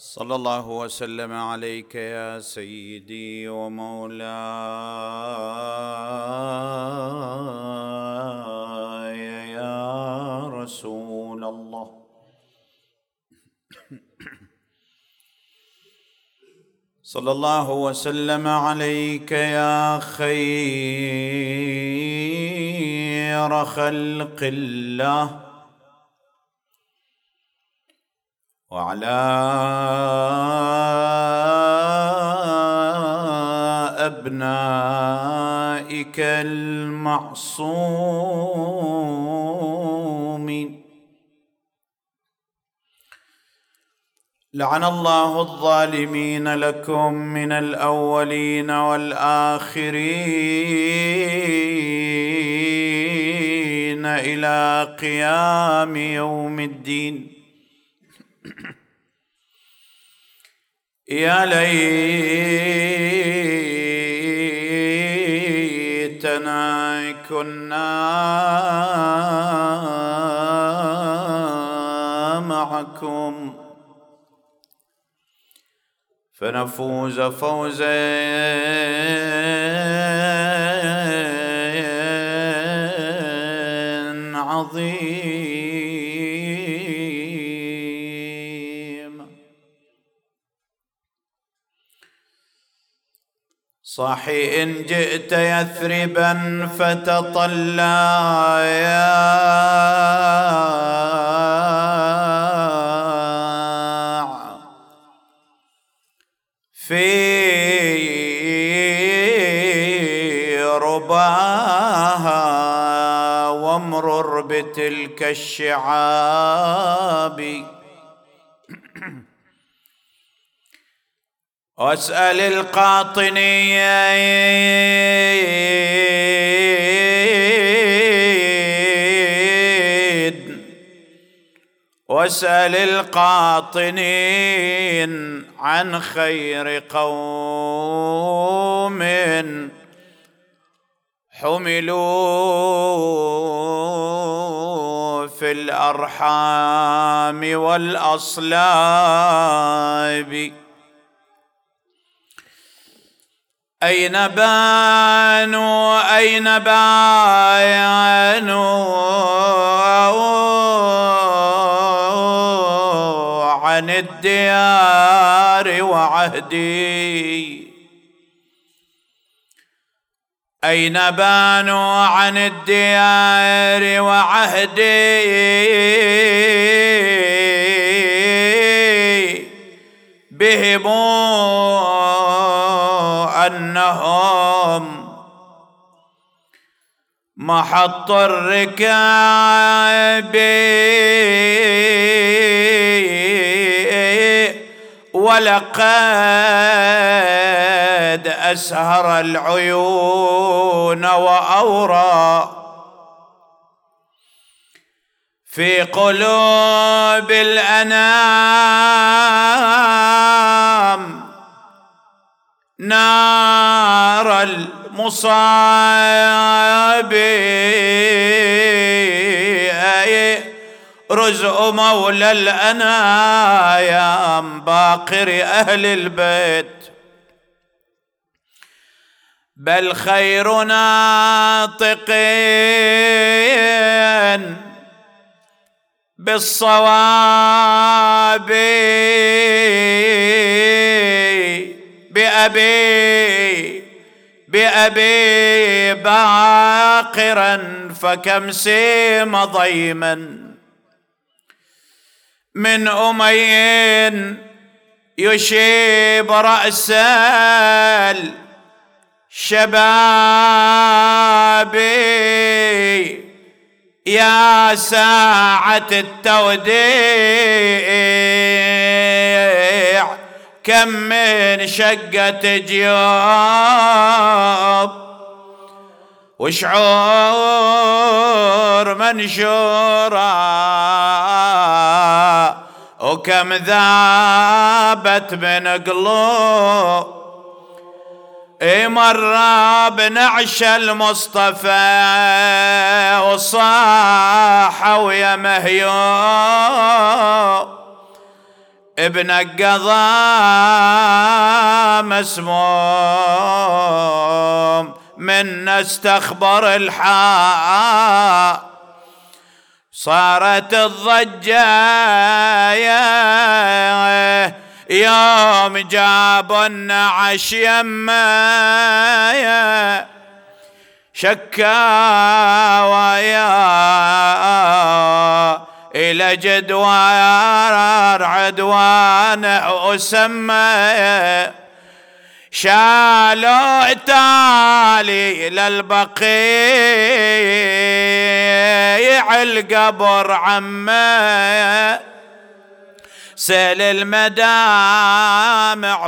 صلى الله وسلم عليك يا سيدي ومولاي يا رسول الله. صلى الله وسلم عليك يا خير خلق الله. وعلى أبنائك المعصومين. لعن الله الظالمين لكم من الأولين والآخرين إلى قيام يوم الدين. يا ليتنا كنا معكم. فنفوز فوزا صاحي إن جئت يثربا فتطلع. في رباها وامرر بتلك الشعاب. واسأل القاطنية واسأل القاطنين عن خير قوم حملوا في الأرحام والأصلاب. أين بانوا أين باينوا عن الديار وعهدي. أين بانوا عن الديار وعهدي؟ بهم أنهم محط الركاب ولقد أسهر العيون وأورى في قلوب الأنام نار المصاب رزق مولى الأنايام باقر أهل البيت. بل خير ناطقين بالصواب. بأبي بأبي باقرا فكم سيم ضيما. من أمي يشيب رأس الشباب يا ساعة التوديع. كم من شقة جيوب وشعور منشورة وكم ذابت من قلوب. مرة بنعش المصطفى وصاح ويا مهيوب. ابن القضاء مسموم من استخبر الحال صارت الضجة يوم جابوا النعش يما شكاوى إلى جدوار عدوان أسمى. شالوا تالي للبقيع القبر عمه سيل المدامع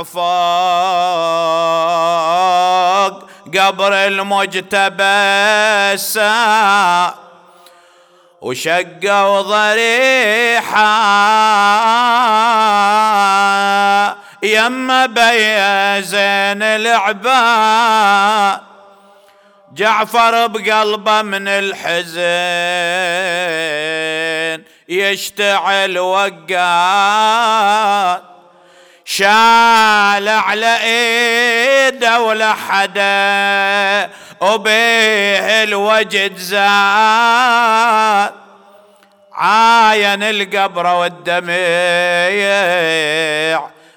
فوق قبر المجتبى وشقوا ضريحه يما بي زين العباد جعفر بقلبه من الحزن يشتعل وقات. شال على إيده ولا حدا. وبيه الوجد زاد عاين القبر والدمع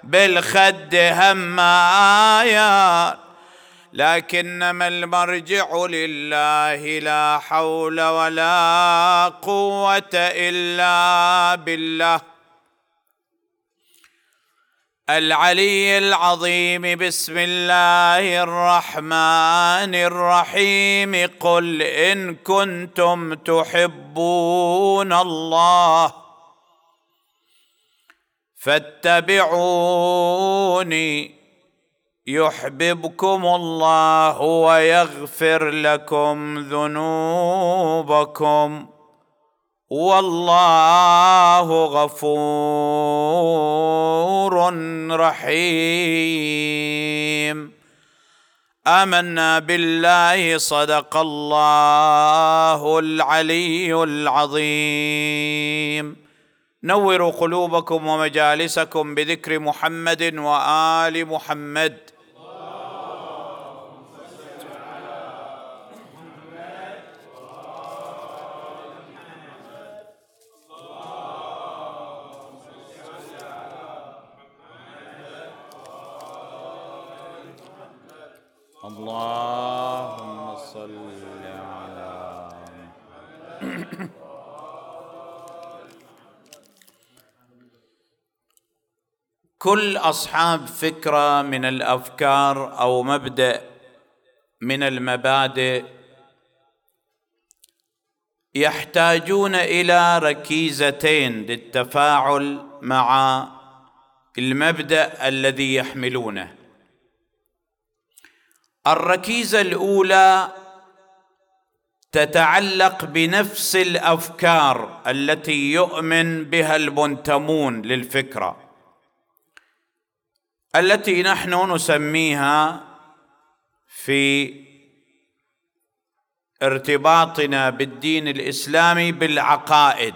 بالخد همايا لكنما المرجع لله لا حول ولا قوة إلا بالله. العلي العظيم بسم الله الرحمن الرحيم. قل إن كنتم تحبون الله فاتبعوني. يحببكم الله ويغفر لكم ذنوبكم. والله غفور رحيم. آمنا بالله صدق الله العلي العظيم. نوروا قلوبكم ومجالسكم بذكر محمد وآل محمد. اللهم صل على كل أصحاب فكرة من الأفكار أو مبدأ من المبادئ يحتاجون إلى ركيزتين للتفاعل مع المبدأ الذي يحملونه. الركيزة الأولى تتعلق بنفس الأفكار التي يؤمن بها المنتمون للفكرة التي نحن نسميها في ارتباطنا بالدين الإسلامي بالعقائد.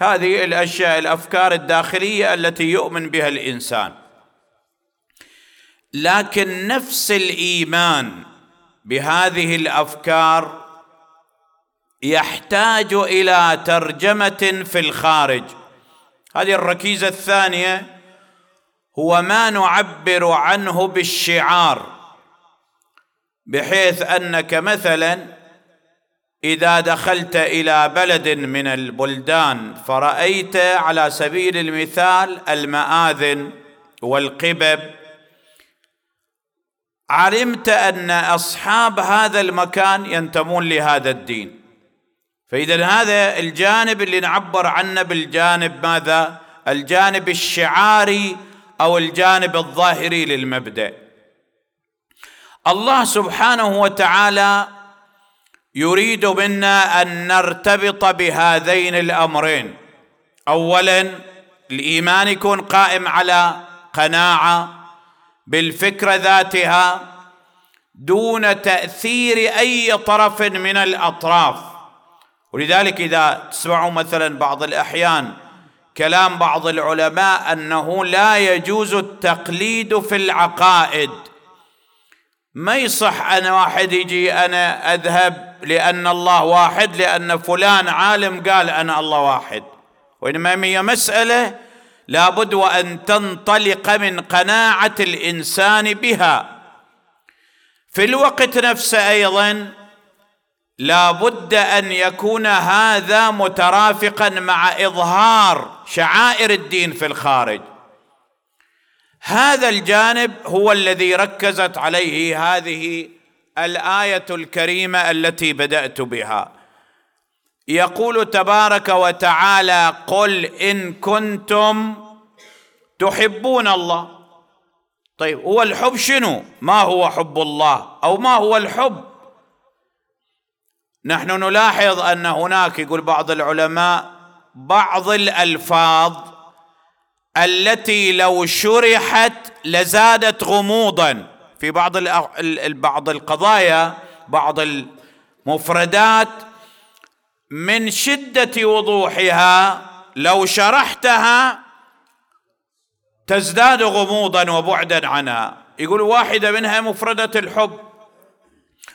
هذه الأشياء الأفكار الداخلية التي يؤمن بها الإنسان. لكن نفس الإيمان بهذه الأفكار يحتاج إلى ترجمة في الخارج. هذه الركيزة الثانية هو ما نعبر عنه بالشعار بحيث أنك مثلا إذا دخلت إلى بلد من البلدان فرأيت على سبيل المثال المآذن والقبب علمت أن أصحاب هذا المكان ينتمون لهذا الدين. فإذا هذا الجانب اللي نعبر عنه بالجانب ماذا؟ الجانب الشعاري أو الجانب الظاهري للمبدأ. الله سبحانه وتعالى يريد منا أن نرتبط بهذين الأمرين. اولا الإيمان يكون قائم على قناعة بالفكرة ذاتها دون تأثير أي طرف من الأطراف. ولذلك إذا تسمعوا مثلا بعض الأحيان كلام بعض العلماء أنه لا يجوز التقليد في العقائد. ما يصح أن واحد يجي أنا أذهب لأن الله واحد لأن فلان عالم قال أنا الله واحد. وإنما هي مسألة لابد وأن تنطلق من قناعة الإنسان بها. في الوقت نفسه أيضا لابد أن يكون هذا مترافقا مع إظهار شعائر الدين في الخارج. هذا الجانب هو الذي ركزت عليه هذه الآية الكريمة التي بدأت بها. يقول تبارك وتعالى قل إن كنتم تحبون الله. طيب هو الحب شنو؟ ما هو حب الله أو ما هو الحب؟ نحن نلاحظ أن هناك يقول بعض العلماء بعض الألفاظ التي لو شرحت لزادت غموضا. في بعض بعض القضايا بعض المفردات من شدة وضوحها لو شرحتها تزداد غموضا وبعدا عنها. يقول واحدة منها مفردة الحب.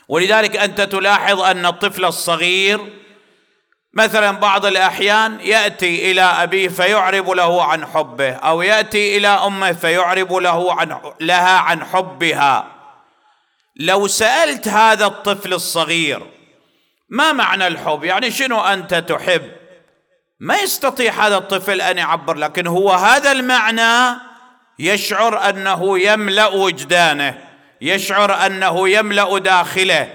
ولذلك أنت تلاحظ أن الطفل الصغير مثلا بعض الأحيان يأتي إلى أبيه فيعرب له عن حبه أو يأتي إلى أمه فيعرب له عن لها عن حبها. لو سألت هذا الطفل الصغير ما معنى الحب؟ يعني شنو أنت تحب؟ ما يستطيع هذا الطفل أن يعبر لكن هو هذا المعنى يشعر أنه يملأ وجدانه يشعر أنه يملأ داخله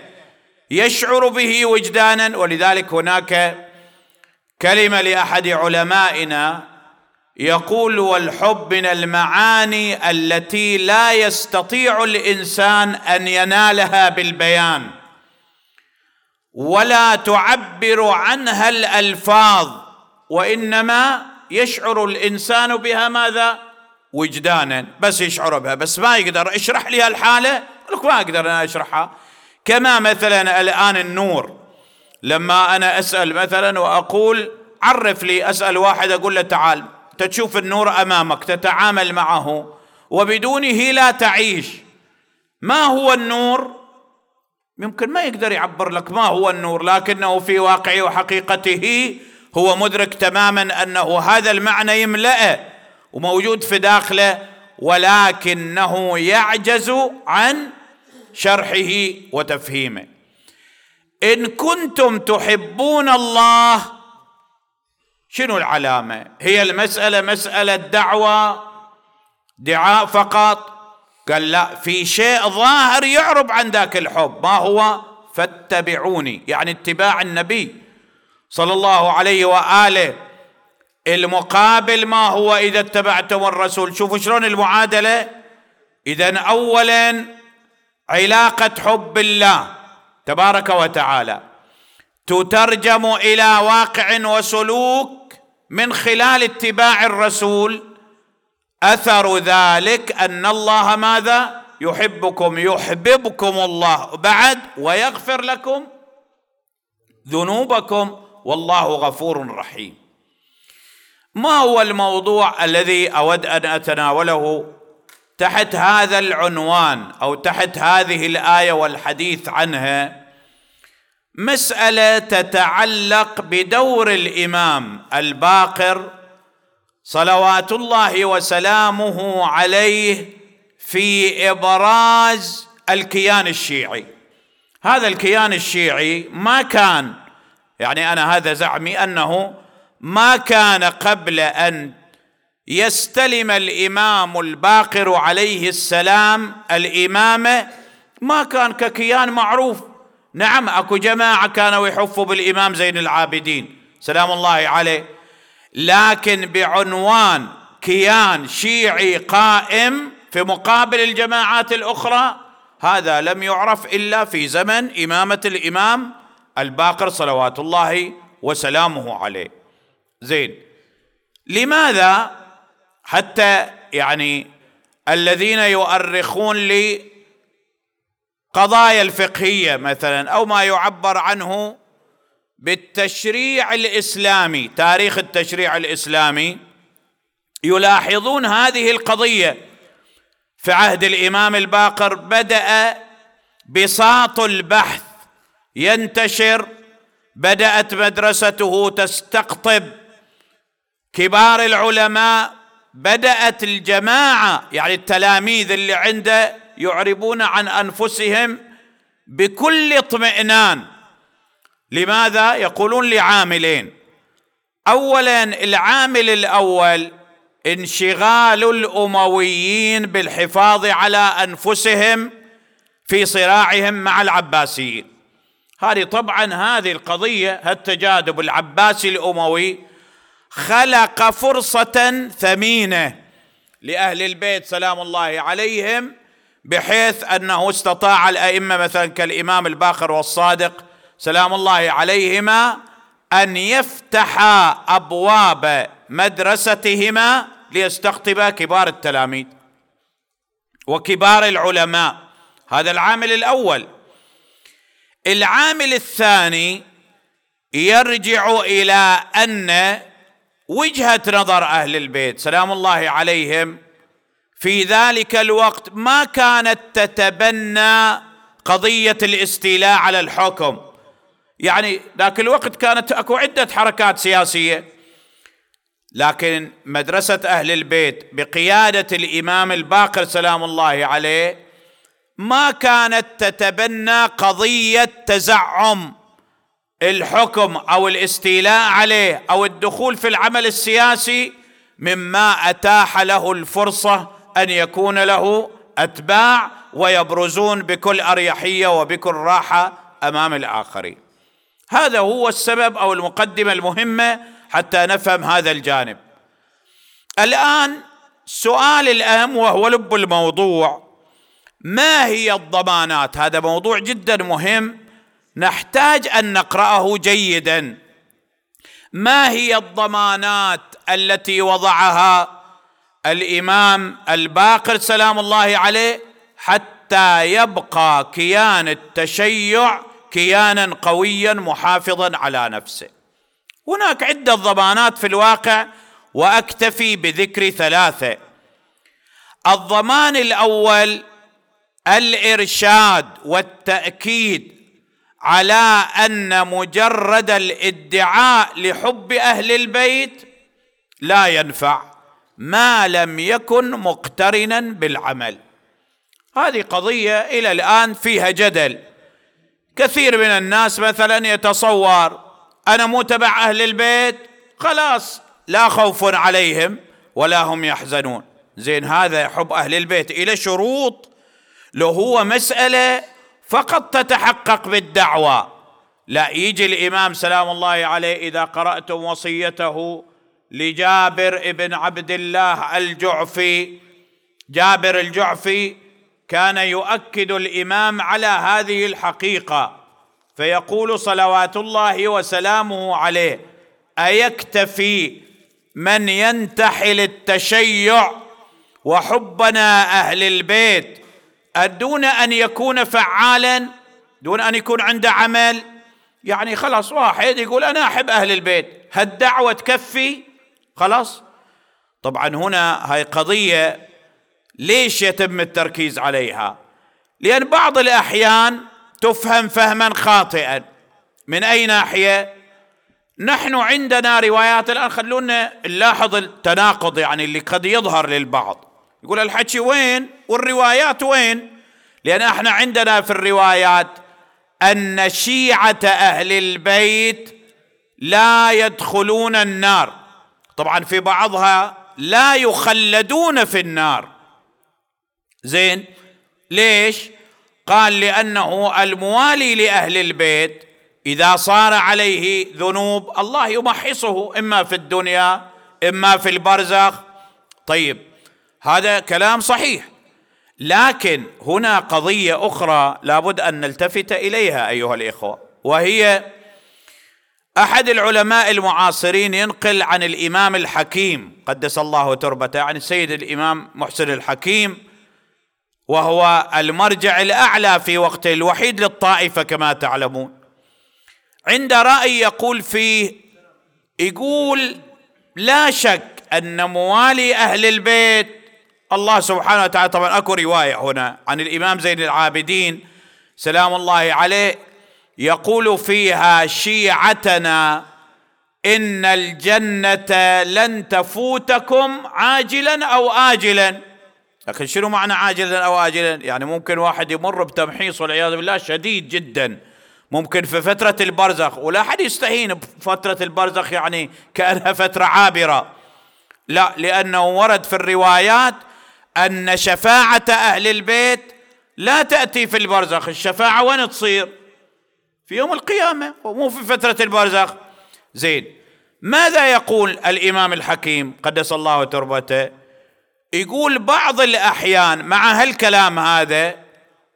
يشعر به وجدانا. ولذلك هناك كلمة لأحد علمائنا يقول والحب من المعاني التي لا يستطيع الإنسان أن ينالها بالبيان ولا تعبر عنها الألفاظ وإنما يشعر الإنسان بها ماذا؟ وجدانا. بس يشعر بها بس ما يقدر. اشرح لي الحالة لك ما أقدر أنا أشرحها. كما مثلا الآن النور. لما أنا أسأل مثلا وأقول عرف لي أسأل واحد أقول له تعال. تشوف النور أمامك تتعامل معه. وبدونه لا تعيش. ما هو النور؟ يمكن ما يقدر يعبر لك ما هو النور لكنه في واقعه وحقيقته هو مدرك تماما أنه هذا المعنى يملأه وموجود في داخله ولكنه يعجز عن شرحه وتفهيمه. إن كنتم تحبون الله شنو العلامة؟ هي المسألة مسألة دعوة دعاء فقط؟ قال لا في شيء ظاهر يعرب عن ذاك الحب. ما هو؟ فاتبعوني يعني اتباع النبي صلى الله عليه وآله. المقابل ما هو إذا اتبعتم الرسول؟ شوفوا شلون المعادلة. إذا اولا علاقة حب الله تبارك وتعالى. تترجم إلى واقع وسلوك من خلال اتباع الرسول. أثر ذلك أن الله ماذا؟ يحبكم يحببكم الله. بعد ويغفر لكم ذنوبكم. والله غفور رحيم. ما هو الموضوع الذي أود أن أتناوله؟ تحت هذا العنوان أو تحت هذه الآية والحديث عنها مسألة تتعلق بدور الإمام الباقر صلوات الله وسلامه عليه في إبراز الكيان الشيعي. هذا الكيان الشيعي ما كان يعني أنا هذا زعمي أنه ما كان قبل أن يستلم الإمام الباقر عليه السلام الامامه ما كان ككيان معروف. نعم أكو جماعة كانوا يحفوا بالإمام زين العابدين. سلام الله عليه. لكن بعنوان كيان شيعي قائم في مقابل الجماعات الأخرى هذا لم يعرف إلا في زمن إمامة الإمام الباقر صلوات الله وسلامه عليه. زين لماذا حتى يعني الذين يؤرخون لقضايا الفقهية مثلا أو ما يعبر عنه بالتشريع الإسلامي تاريخ التشريع الإسلامي يلاحظون هذه القضية. في عهد الإمام الباقر بدأ بساط البحث ينتشر بدأت مدرسته تستقطب. كبار العلماء بدأت الجماعة يعني التلاميذ اللي عنده يعربون عن أنفسهم بكل اطمئنان. لماذا يقولون لعاملين؟ اولا العامل الأول انشغال الأمويين بالحفاظ على أنفسهم في صراعهم مع العباسيين. هذه طبعا هذه القضية التجاذب العباسي الأموي خلق فرصة ثمينة لأهل البيت سلام الله عليهم بحيث أنه استطاع الأئمة مثلا كالإمام الباقر والصادق سلام الله عليهما أن يفتحا أبواب مدرستهما ليستقطبا كبار التلاميذ وكبار العلماء. هذا العامل الأول. العامل الثاني يرجع إلى أن وجهة نظر أهل البيت سلام الله عليهم في ذلك الوقت ما كانت تتبنى قضية الاستيلاء على الحكم. يعني ذاك الوقت كانت أكو عدة حركات سياسية لكن مدرسة أهل البيت بقيادة الإمام الباقر سلام الله عليه ما كانت تتبنى قضية تزعم الحكم أو الاستيلاء عليه أو الدخول في العمل السياسي مما أتاح له الفرصة أن يكون له أتباع ويبرزون بكل أريحية وبكل راحة أمام الآخرين. هذا هو السبب أو المقدمة المهمة حتى نفهم هذا الجانب. الآن السؤال الأهم وهو لب الموضوع. ما هي الضمانات؟ هذا موضوع جدا مهم. نحتاج أن نقرأه جيدا. ما هي الضمانات التي وضعها الإمام الباقر سلام الله عليه حتى يبقى كيان التشيع كيانا قويا محافظا على نفسه. هناك عدة ضمانات في الواقع وأكتفي بذكر ثلاثة. الضمان الأول الإرشاد والتأكيد على أن مجرد الادعاء لحب أهل البيت لا ينفع ما لم يكن مقترنا بالعمل. هذه قضية إلى الآن فيها جدل. كثير من الناس مثلا يتصور أنا مو تبع أهل البيت خلاص لا خوف عليهم ولا هم يحزنون. زين هذا حب أهل البيت إلى شروط لو هو مسألة فقط تتحقق بالدعوة. لا يجي الإمام سلام الله عليه إذا قراتم وصيته لجابر ابن عبد الله الجعفي جابر الجعفي كان يؤكد الإمام على هذه الحقيقة فيقول صلوات الله وسلامه عليه أيكتفي من ينتحل التشيع وحبنا أهل البيت؟ دون أن يكون فعالا؟ دون أن يكون عنده عمل؟ يعني خلاص واحد يقول أنا أحب أهل البيت هالدعوه تكفي؟ خلاص. طبعا هنا هاي قضية ليش يتم التركيز عليها؟ لأن بعض الأحيان تفهم فهما خاطئا. من أي ناحية؟ نحن عندنا روايات الآن خلونا نلاحظ التناقض يعني اللي قد يظهر للبعض. يقول الحكي وين والروايات وين؟ لأن إحنا عندنا في الروايات أن شيعة أهل البيت لا يدخلون النار. طبعا في بعضها لا يخلدون في النار. زين. ليش؟ قال لأنه الموالي لأهل البيت إذا صار عليه ذنوب الله يمحصه إما في الدنيا إما في البرزخ. طيب هذا كلام صحيح. لكن هنا قضية أخرى لابد أن نلتفت إليها أيها الإخوة وهي أحد العلماء المعاصرين ينقل عن الإمام الحكيم قدس الله تربته عن السيد الإمام محسن الحكيم وهو المرجع الأعلى في وقته الوحيد للطائفة كما تعلمون. عند رأي يقول فيه يقول لا شك أن موالي أهل البيت الله سبحانه وتعالى طبعا أكو رواية هنا عن الإمام زين العابدين سلام الله عليه يقول فيها شيعتنا إن الجنة لن تفوتكم عاجلا أو اجلا. لكن شنو معنى عاجلا أو اجلا؟ يعني ممكن واحد يمر بتمحيص والعياذ بالله شديد جدا. ممكن في فترة البرزخ ولا أحد يستهين بفترة البرزخ يعني كأنها فترة عابرة. لا لأنه ورد في الروايات أن شفاعة أهل البيت لا تأتي في البرزخ. الشفاعة وين تصير؟ في يوم القيامة ومو في فترة البرزخ. زين ماذا يقول الإمام الحكيم قدس الله تربته؟ يقول بعض الأحيان مع هالكلام هذا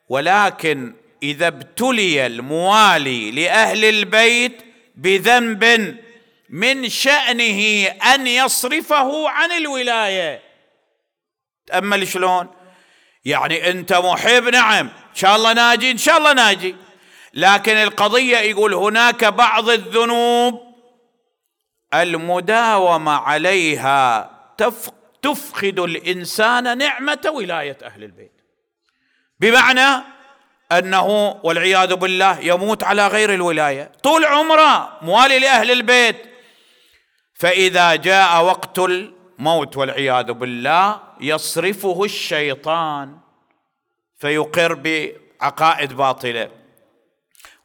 ولكن إذا ابتلي الموالي لأهل البيت بذنب من شأنه أن يصرفه عن الولاية. تامل شلون؟ يعني أنت محب نعم إن شاء الله ناجي إن شاء الله ناجي. لكن القضية يقول هناك بعض الذنوب المداومة عليها تفقد الإنسان نعمة ولاية أهل البيت. بمعنى أنه والعياذ بالله يموت على غير الولاية. طول عمره موالي لأهل البيت. فإذا جاء وقت الموت والعياذ بالله يصرفه الشيطان فيقر بعقائد باطلة.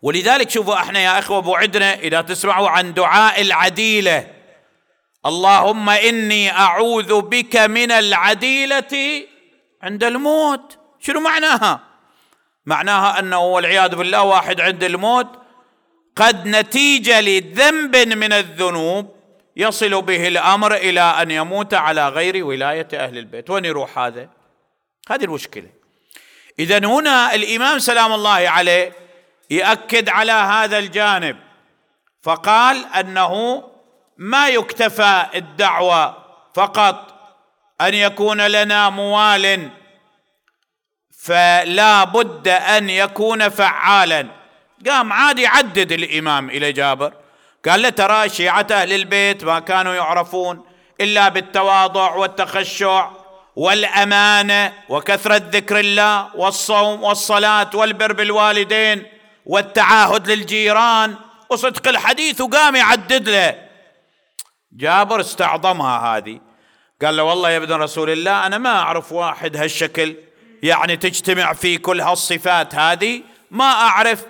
ولذلك شوفوا إحنا يا اخوة بوعدنا إذا تسمعوا عن دعاء العديلة. اللهم إني أعوذ بك من العديلة عند الموت. شنو معناها؟ معناها أنه والعياذ بالله واحد عند الموت. قد نتيجه لذنب من الذنوب يصل به الأمر إلى أن يموت على غير ولاية أهل البيت. وين يروح هذا؟ هذه المشكلة. اذا هنا الإمام سلام الله عليه ياكد على هذا الجانب. فقال أنه ما يكتفى الدعوة فقط أن يكون لنا موال فلا بد أن يكون فعالا. قام عادي يعدد الإمام إلى جابر. قال له ترى شيعة أهل البيت ما كانوا يعرفون إلا بالتواضع والتخشع والأمانة وكثرة ذكر الله والصوم والصلاة والبر بالوالدين والتعاهد للجيران. وصدق الحديث وقام يعدد له. جابر استعظمها هذه. قال له والله يا ابن رسول الله أنا ما أعرف واحد هالشكل. يعني تجتمع في كل هالصفات هذه ما أعرف.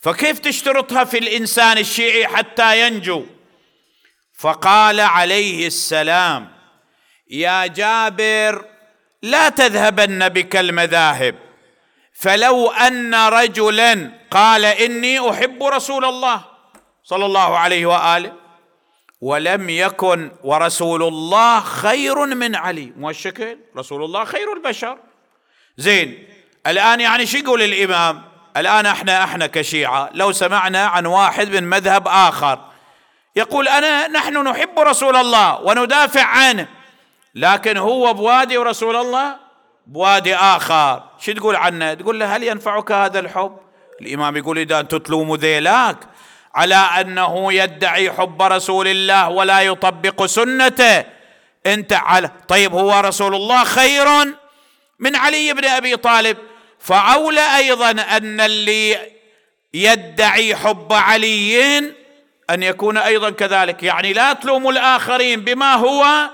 فكيف تشترطها في الإنسان الشيعي حتى ينجو؟ فقال عليه السلام يا جابر لا تذهبن بك المذاهب. فلو أن رجلا قال إني أحب رسول الله. صلى الله عليه وآله. ولم يكن ورسول الله خير من علي. مو الشكل رسول الله خير البشر. زين الآن يعني شو يقول الإمام؟ الآن إحنا إحنا كشيعة لو سمعنا عن واحد من مذهب آخر يقول أنا نحن نحب رسول الله وندافع عنه لكن هو بوادي ورسول الله بوادي آخر. شو تقول عنه؟ تقول له هل ينفعك هذا الحب؟ الإمام يقول إذا أنتم تلوموا ذيلاك على أنه يدعي حب رسول الله ولا يطبق سنته. أنت على طيب هو رسول الله خير من علي بن أبي طالب. فأولى أيضا أن اللي يدعي حب علي أن يكون أيضا كذلك. يعني لا تلوموا الآخرين بما هو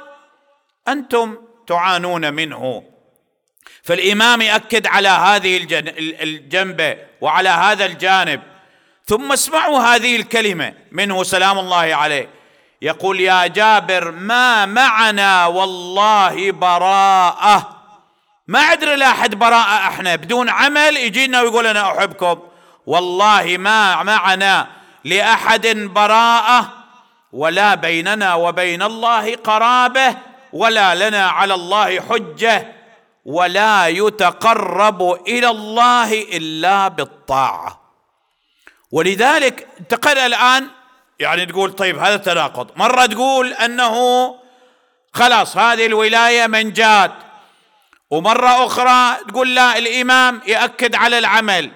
أنتم تعانون منه. فالإمام ياكد على هذه الجنبه وعلى هذا الجانب. ثم اسمعوا هذه الكلمة. منه سلام الله عليه. يقول يا جابر ما معنا والله براءة. ما أدري لاحد براءة إحنا. بدون عمل يجينا ويقول أنا أحبكم. والله ما معنا لأحد براءة ولا بيننا وبين الله قرابة ولا لنا على الله حجة ولا يتقرب إلى الله إلا بالطاعة. ولذلك انتقل الآن يعني تقول طيب هذا تناقض مرة تقول أنه خلاص هذه الولاية منجات ومرة أخرى تقول لا الإمام يأكد على العمل.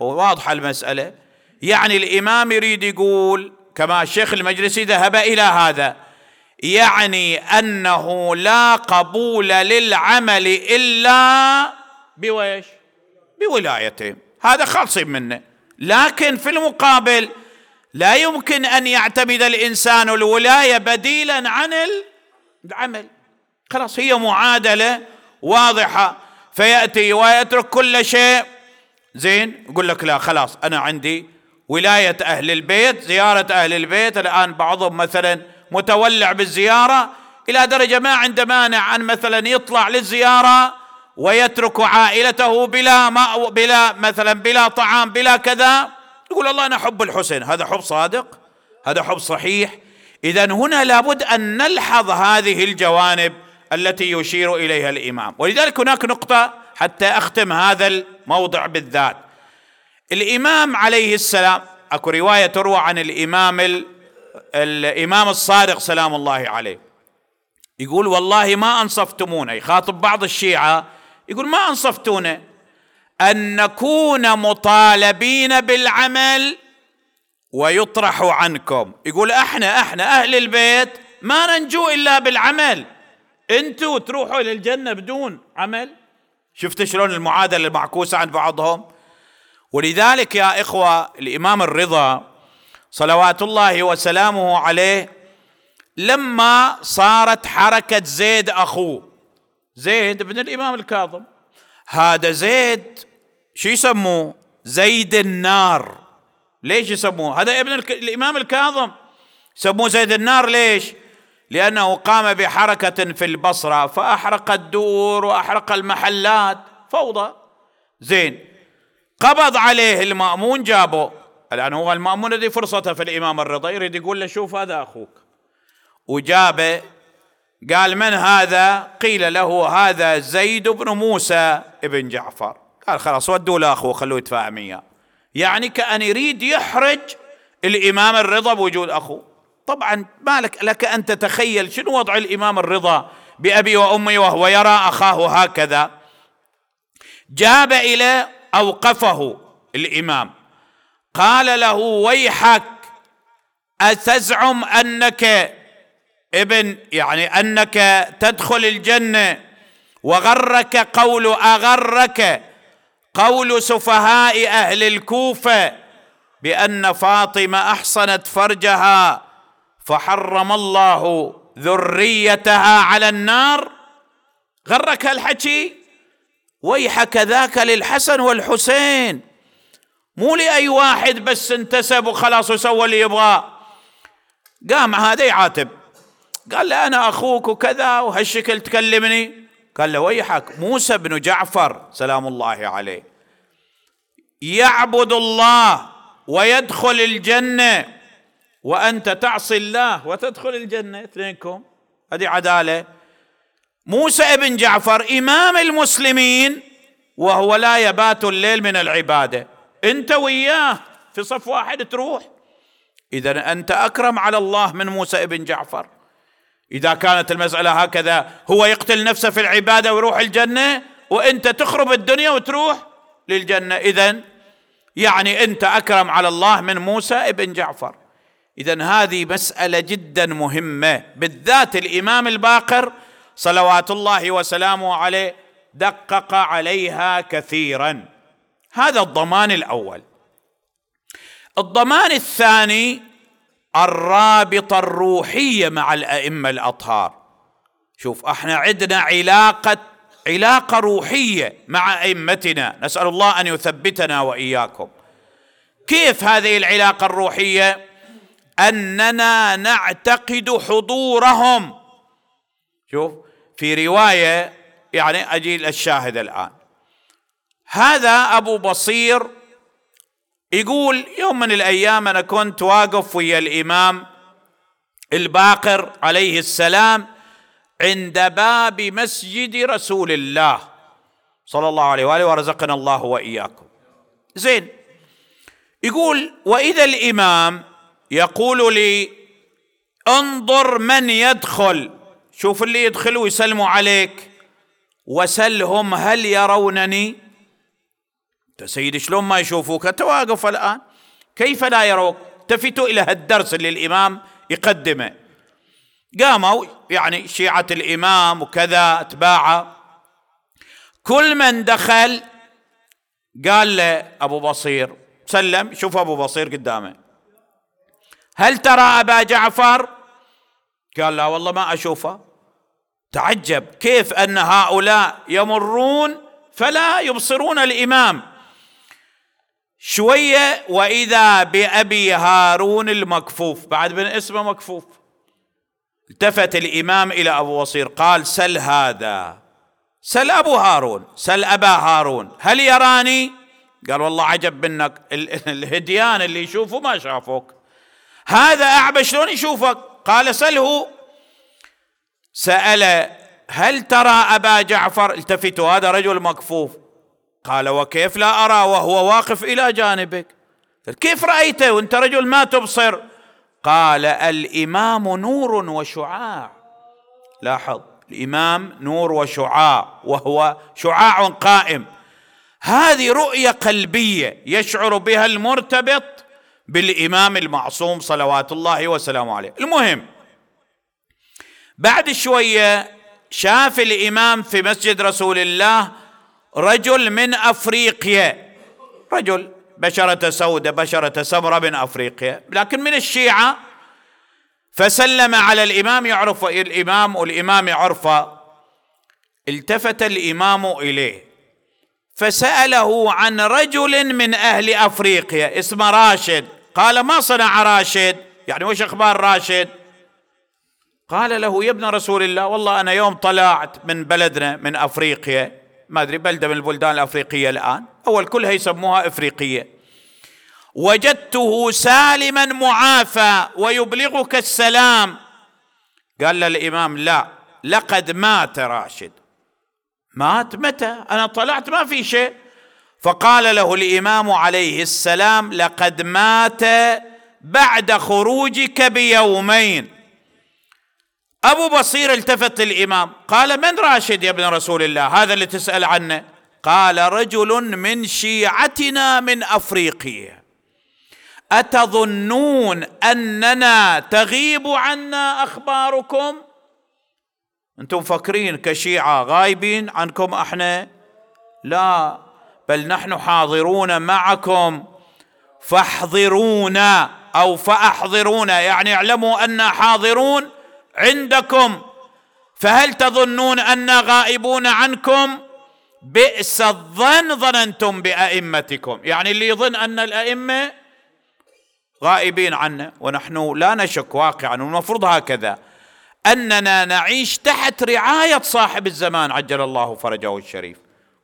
واضحه المسألة. يعني الإمام يريد يقول كما الشيخ المجلسي ذهب إلى هذا يعني أنه لا قبول للعمل إلا بويش؟ بولايته. هذا خالصين منه. لكن في المقابل لا يمكن أن يعتمد الإنسان الولاية بديلا عن العمل. خلاص هي معادلة واضحة. فيأتي ويترك كل شيء. زين يقول لك لا خلاص أنا عندي ولاية أهل البيت زيارة أهل البيت. الآن بعضهم مثلا متولع بالزيارة إلى درجة ما عنده مانع أن مثلا يطلع للزيارة. ويترك عائلته بلا ما بلا مثلا بلا طعام بلا كذا. يقول الله أنا احب الحسين. هذا حب صادق هذا حب صحيح. اذا هنا لابد أن نلحظ هذه الجوانب التي يشير إليها الإمام. ولذلك هناك نقطة حتى أختم هذا الموضع بالذات. الإمام عليه السلام أكو رواية تروى عن الإمام الإمام الصادق سلام الله عليه. يقول والله ما انصفتمونا يخاطب بعض الشيعة يقول ما أنصفتونا أن نكون مطالبين بالعمل ويطرح عنكم. يقول إحنا إحنا أهل البيت ما ننجو إلا بالعمل. أنتوا تروحوا إلى الجنه بدون عمل؟ شفت شلون المعادلة المعكوسة عند بعضهم؟ ولذلك يا إخوة الإمام الرضا صلوات الله وسلامه عليه لما صارت حركة زيد أخوه زيد بن الإمام الكاظم. هذا زيد شو يسموه؟ زيد النار. ليش يسموه؟ هذا ابن الإمام الكاظم. يسموه زيد النار ليش؟ لأنه قام بحركة في البصرة فأحرق الدور وأحرق المحلات. فوضى. زين. قبض عليه المأمون جابه. الآن هو المأمون الذي فرصته في الإمام الرضا يريد يقول له شوف هذا أخوك. وجابه قال من هذا؟ قيل له هذا زيد بن موسى ابن جعفر. قال خلاص ودوا له اخوه خلوه يدفع مياه يعني كأن يريد يحرج الإمام الرضا بوجود أخوه. طبعا ما لك لك أن تتخيل شنو وضع الإمام الرضا بأبي وأمي وهو يرى أخاه هكذا. جاب إلى أوقفه الإمام. قال له ويحك أتزعم أنك ابن يعني أنك تدخل الجنة وغرك قول أغرك قول سفهاء أهل الكوفة بأن فاطمة أحصنت فرجها فحرم الله ذريتها على النار. غرك الحكي ويحك ذاك للحسن والحسين. مو لأي واحد بس انتسب وخلاص وسوى اللي يبغاه. قام هذا يعاتب. قال له أنا أخوك وكذا وهالشكل تكلمني. قال له ويحك. موسى بن جعفر سلام الله عليه. يعبد الله ويدخل الجنة وأنت تعصي الله وتدخل الجنة. اثنينكم. هذه عدالة. موسى ابن جعفر إمام المسلمين وهو لا يبات الليل من العبادة. أنت وياه في صف واحد تروح. اذا أنت أكرم على الله من موسى ابن جعفر. إذا كانت المسألة هكذا هو يقتل نفسه في العبادة ويروح الجنة وأنت تخرب الدنيا وتروح للجنة. اذا يعني أنت أكرم على الله من موسى ابن جعفر. اذا هذه مسألة جدا مهمة بالذات الإمام الباقر صلوات الله وسلامه عليه دقق عليها كثيرا. هذا الضمان الأول. الضمان الثاني الرابطة الروحية مع الأئمة الأطهار. شوف إحنا عندنا علاقة علاقة روحية مع أئمتنا. نسأل الله أن يثبتنا وإياكم. كيف هذه العلاقة الروحية؟ أننا نعتقد حضورهم. شوف في رواية يعني أجي الشاهد الآن. هذا أبو بصير يقول يوم من الأيام أنا كنت واقف ويا الإمام الباقر عليه السلام عند باب مسجد رسول الله صلى الله عليه وآله ورزقنا الله وإياكم. زين. يقول وإذا الإمام يقول لي انظر من يدخل. شوف اللي يدخل ويسلموا عليك. وسلهم هل يرونني؟ سيدي شلون ما يشوفوك؟ انت واقف الآن. كيف لا يروك التفتوا إلى هالدرس اللي الإمام يقدمه. قاموا يعني شيعة الإمام وكذا أتباعه. كل من دخل قال له أبو بصير سلم شوف أبو بصير قدامه. هل ترى أبا جعفر؟ قال لا والله ما أشوفه. تعجب كيف أن هؤلاء يمرون فلا يبصرون الإمام؟ شوية وإذا بأبي هارون المكفوف بعد من اسمه مكفوف التفت الإمام إلى أبو بصير قال سل هذا سل أبو هارون سل أبا هارون هل يراني؟ قال والله عجب منك الهديان اللي يشوفوا ما شافوك. هذا أعبى شلون يشوفك؟ قال سله. سأل هل ترى أبا جعفر؟ التفتوا هذا رجل مكفوف. قال وكيف لا أرى؟ وهو واقف إلى جانبك. كيف رأيته وأنت رجل ما تبصر. قال الإمام نور وشعاع. لاحظ الإمام نور وشعاع وهو شعاع قائم. هذه رؤية قلبية يشعر بها المرتبط بالإمام المعصوم صلوات الله وسلامه عليه. المهم بعد شوية شاف الإمام في مسجد رسول الله رجل من أفريقيا. رجل بشرة سوداء بشرة سمراء من أفريقيا. لكن من الشيعة. فسلم على الإمام يعرف الإمام والإمام يعرفه التفت الإمام إليه. فسأله عن رجل من أهل أفريقيا. اسمه راشد. قال ما صنع راشد؟ يعني وش أخبار راشد؟ قال له يا ابن رسول الله والله أنا يوم طلعت من بلدنا من أفريقيا. ما أدري بلده من البلدان الأفريقية الآن. أول كلها يسموها إفريقية. وجدته سالما معافى ويبلغك السلام. قال للامام لا لقد مات راشد. مات؟ متى؟ أنا طلعت ما في شيء. فقال له الإمام عليه السلام لقد مات بعد خروجك بيومين. أبو بصير التفت للإمام قال من راشد يا ابن رسول الله؟ هذا اللي تسأل عنه. قال رجل من شيعتنا من أفريقيا. أتظنون أننا تغيب عنا أخباركم؟ أنتم فاكرين كشيعة غايبين عنكم إحنا؟ لا بل نحن حاضرون معكم فاحضرونا أو فأحضرونا يعني اعلموا ان حاضرون عندكم فهل تظنون أنا غائبون عنكم؟ بئس الظن ظننتم بأئمتكم. يعني اللي يظن أن الأئمة غائبين عنا ونحن لا نشك واقعا والمفروض هكذا. أننا نعيش تحت رعاية صاحب الزمان عجل الله فرجه الشريف.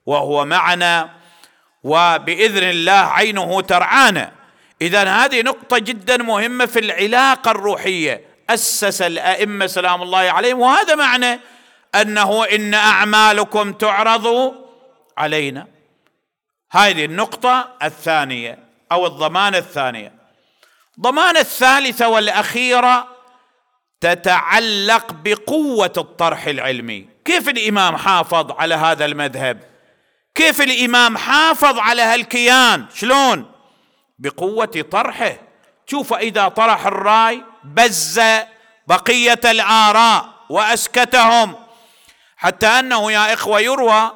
وهو معنا وبإذن الله عينه ترعانا. اذا هذه نقطة جدا مهمة في العلاقة الروحية. أسس الأئمة سلام الله عليهم وهذا معنى أنه إن أعمالكم تعرض علينا. هذه النقطة الثانية أو الضمانه الثانية. الضمانه الثالثة والأخيرة تتعلق بقوة الطرح العلمي. كيف الإمام حافظ على هذا المذهب؟ كيف الإمام حافظ على هالكيان؟ شلون؟ بقوة طرحه. شوف إذا طرح الرأي بز بقية الآراء وأسكتهم حتى أنه يا إخوة يروى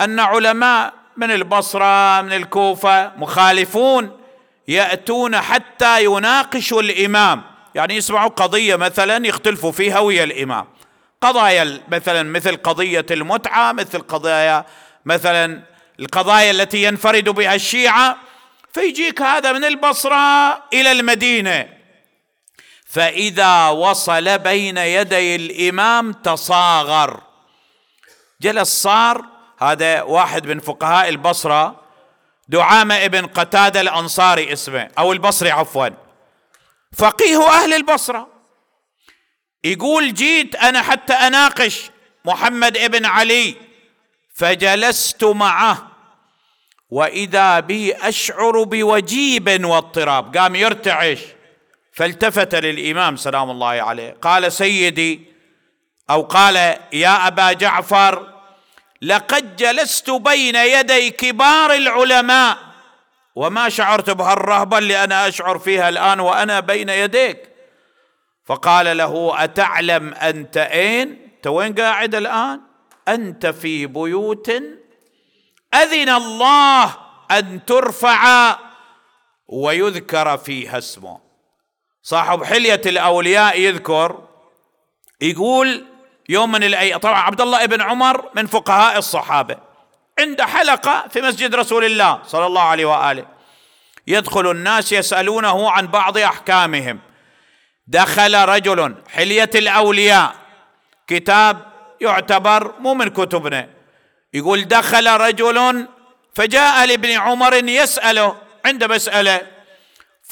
أن علماء من البصرة من الكوفة مخالفون يأتون حتى يناقشوا الإمام. يعني يسمعوا قضية مثلا يختلفوا فيها ويا الإمام. قضايا مثلا مثل قضية المتعة مثل قضايا مثلا القضايا التي ينفرد بها الشيعة فيجيك هذا من البصرة إلى المدينة. فإذا وصل بين يدي الإمام تصاغر. جلس صار هذا واحد من فقهاء البصرة دعامة ابن قتادة الأنصاري اسمه أو البصري عفوا. فقيه أهل البصرة. يقول جيت أنا حتى أناقش محمد ابن علي فجلست معه. وإذا بي أشعر بوجيب واضطراب قام يرتعش. فالتفت للإمام سلام الله عليه. قال سيدي أو قال يا أبا جعفر لقد جلست بين يدي كبار العلماء وما شعرت بهالرهبة اللي أنا أشعر فيها الآن وأنا بين يديك. فقال له أتعلم أنت أين؟ أنت وين قاعد الآن؟ أنت في بيوت أذن الله أن ترفع ويذكر فيها اسمه. صاحب حلية الأولياء يذكر يقول يوم من الأيام طبعا عبد الله بن عمر من فقهاء الصحابة عند حلقة في مسجد رسول الله صلى الله عليه وآله يدخل الناس يسألونه عن بعض أحكامهم. دخل رجل حلية الأولياء كتاب يعتبر مو من كتبنا. يقول دخل رجل فجاء لابن عمر يسأله عند مسألة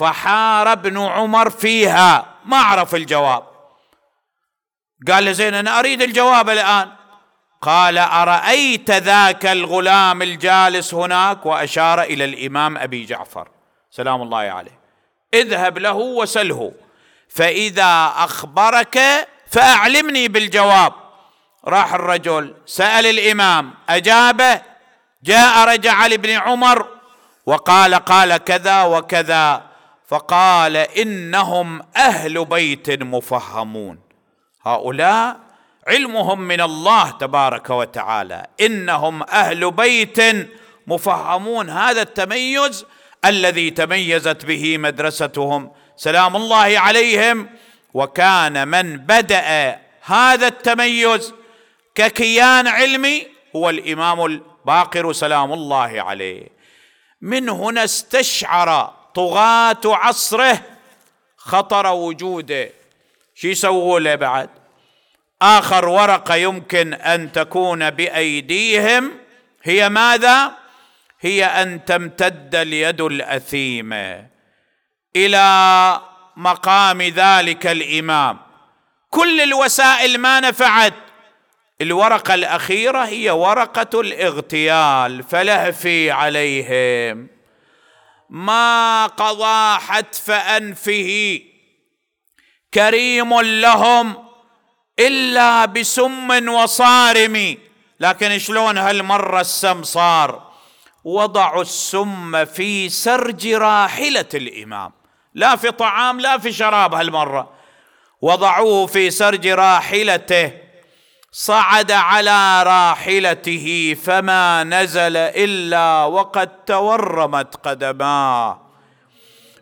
فحار ابن عمر فيها. ما عرف الجواب. قال زين أنا أريد الجواب الآن. قال أرأيت ذاك الغلام الجالس هناك؟ وأشار إلى الإمام أبي جعفر. سلام الله عليه. اذهب له وسله. فإذا أخبرك فأعلمني بالجواب. راح الرجل سأل الإمام اجابه جاء رجع لابن عمر وقال قال كذا وكذا. فقال إنهم أهل بيت مفهمون. هؤلاء علمهم من الله تبارك وتعالى. إنهم أهل بيت مفهمون. هذا التميز الذي تميزت به مدرستهم. سلام الله عليهم. وكان من بدأ هذا التميز ككيان علمي هو الإمام الباقر. سلام الله عليه. من هنا استشعر طغاة عصره خطر وجوده. شو يسووا له بعد؟ آخر ورقة يمكن أن تكون بأيديهم هي ماذا؟ هي أن تمتد اليد الأثيمة إلى مقام ذلك الإمام. كل الوسائل ما نفعت. الورقة الأخيرة هي ورقة الاغتيال فلهفي عليهم. ما قضى حتف أنفه. كريم لهم إلا بسم وصارم. لكن شلون هالمرة السم صار؟ وضعوا السم في سرج راحلة الإمام. لا في طعام لا في شراب هالمرة. وضعوه في سرج راحلته. صعد على راحلته فما نزل إلا وقد تورمت قدماه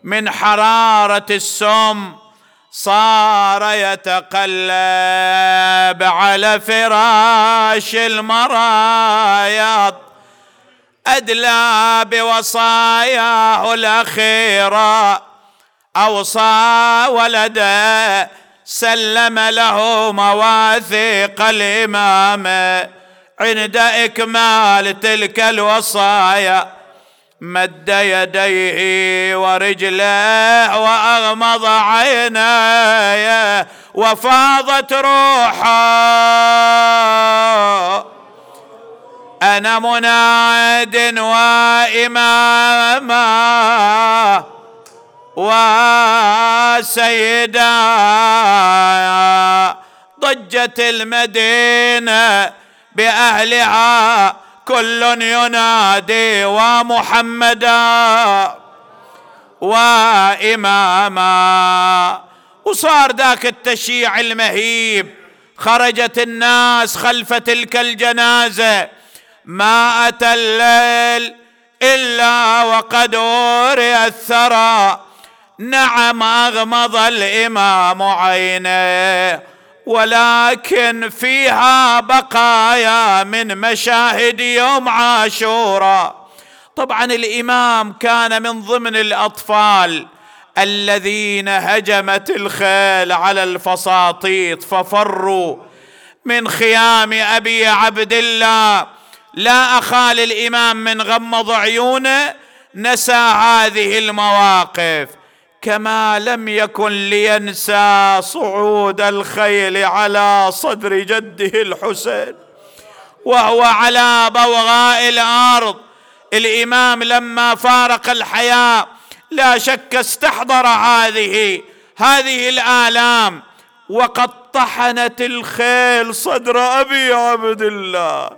من حرارة السم صار يتقلب على فراش المرايا أدلى بوصاياه الأخيرة أوصى ولده سلم له مواثيق الامامه عند إكمال تلك الوصايا مد يديه ورجله وأغمض عينيه وفاضت روحه. أنا مناد وإماما. وسيدا ضجت المدينة بأهلها كل ينادي ومحمدا وإماما. وصار ذاك التشيع المهيب خرجت الناس خلف تلك الجنازة ما أتى الليل إلا وقد اوري الثرى. نعم اغمض الإمام عينيه ولكن فيها بقايا من مشاهد يوم عاشوراء. طبعا الإمام كان من ضمن الأطفال الذين هجمت الخيل على الفساطيط ففروا من خيام أبي عبد الله. لا أخال الإمام من غمض عيونه نسى هذه المواقف. كما لم يكن لينسى صعود الخيل على صدر جده الحسين وهو على بوغاء الأرض. الإمام لما فارق الحياة لا شك استحضر هذه هذه الآلام. وقد طحنت الخيل صدر أبي عبد الله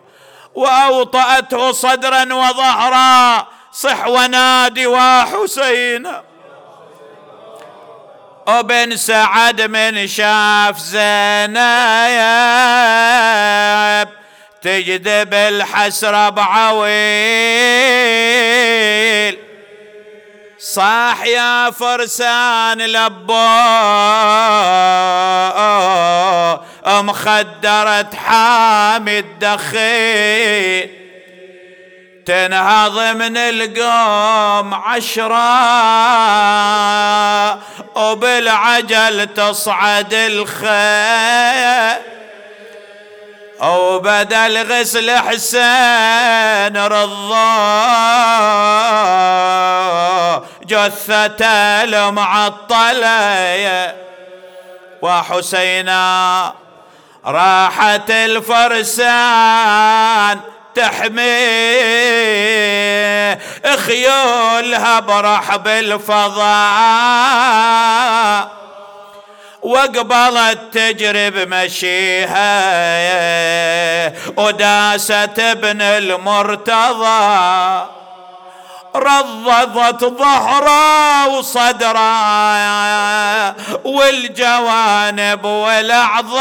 وأوطأته صدرا وظهرا صح ونادي وحسين وبن سعد من شاف زينب تجذب الحسرة بعويل. صاح يا فرسان لبو مخدرة حامي الدخيل. تنهض من القوم عشرة وبالعجل تصعد الخيل وبدل غسل حسين رضا جثته المعطلة. وحسينا راحت الفرسان تحمي خيولها برحب الفضاء وقبلت تجرب مشيها وداست ابن المرتضى رضضت ظهره وصدره والجوانب والأعضاء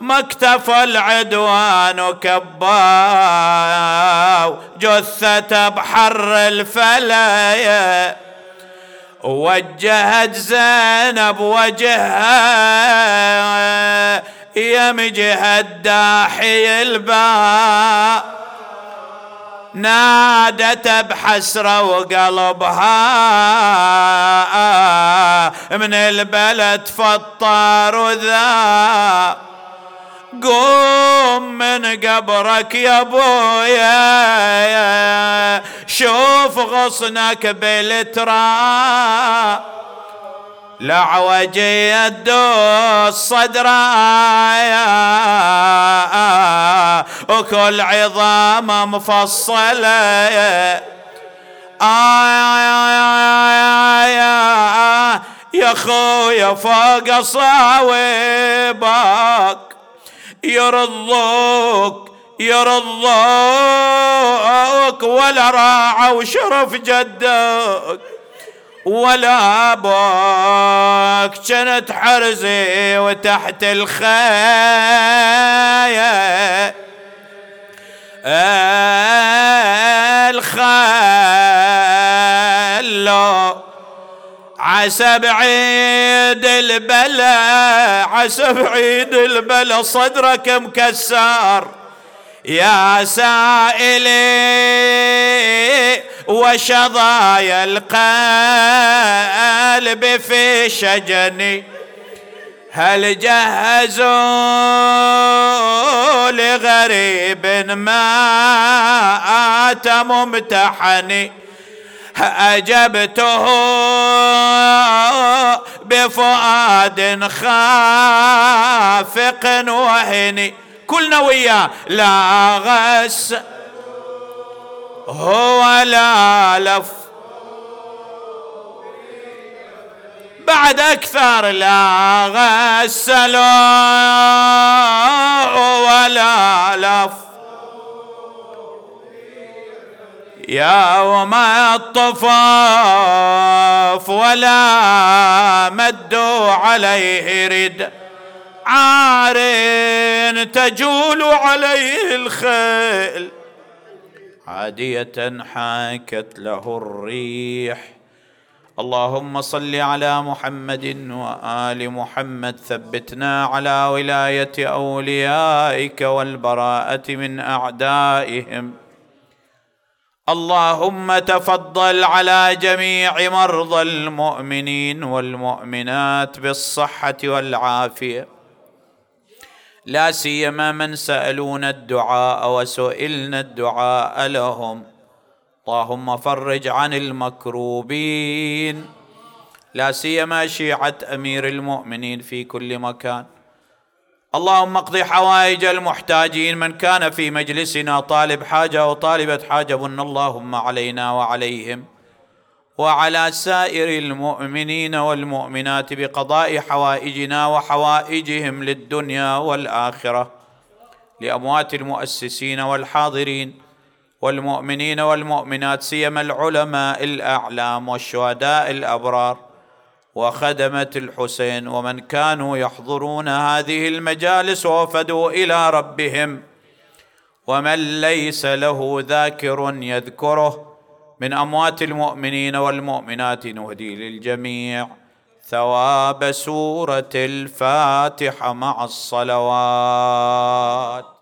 ما اكتفى العدوان كباو جثته بحر الفلايا وجهت زينب وجهها يمجه الداحي الباب نادت بحسرة وقلبها من البلد فطار وذا قوم من قبرك يا ابويا شوف غصنك بالتراب لعوجي الدوس صدرايا وكل عظام مفصلة يا خويا فوق صاوبك يرضوك يرضوك ولا راعى وشرف جدك. ولا أبوك كانت حرزي وتحت الخاية الخلو عسى بعيد البلا عسى بعيد البلا صدرك مكسر يا سائلي وشظايا القلب في شجني. هل جهزوا لغريب مات ممتحني؟ أجبته بفؤاد خافق وهني. كلنا وياه. لا غس. هو لا لف. بعد أكثر لا غسلوا. ولا لف. يا وما الطفاف ولا مدوا عليه رد. عار تجول عليه الخيل. عادية حاكت له الريح. اللهم صل على محمد وآل محمد. ثبتنا على ولاية أوليائك والبراءة من أعدائهم. اللهم تفضل على جميع مرضى المؤمنين والمؤمنات بالصحة والعافية. لا سيما من سألونا الدعاء وسئلنا الدعاء لهم. اللهم فرج عن المكروبين. لا سيما شيعة أمير المؤمنين في كل مكان. اللهم اقض حوائج المحتاجين من كان في مجلسنا طالب حاجة وطالبه حاجة بن اللهم علينا وعليهم. وعلى سائر المؤمنين والمؤمنات بقضاء حوائجنا وحوائجهم للدنيا والآخرة. لأموات المؤسسين والحاضرين والمؤمنين والمؤمنات سيما العلماء الأعلام والشهداء الأبرار. وخدمة الحسين ومن كانوا يحضرون هذه المجالس ووفدوا إلى ربهم. ومن ليس له ذاكر يذكره من أموات المؤمنين والمؤمنات نهدي للجميع ثواب سورة الفاتحة مع الصلوات.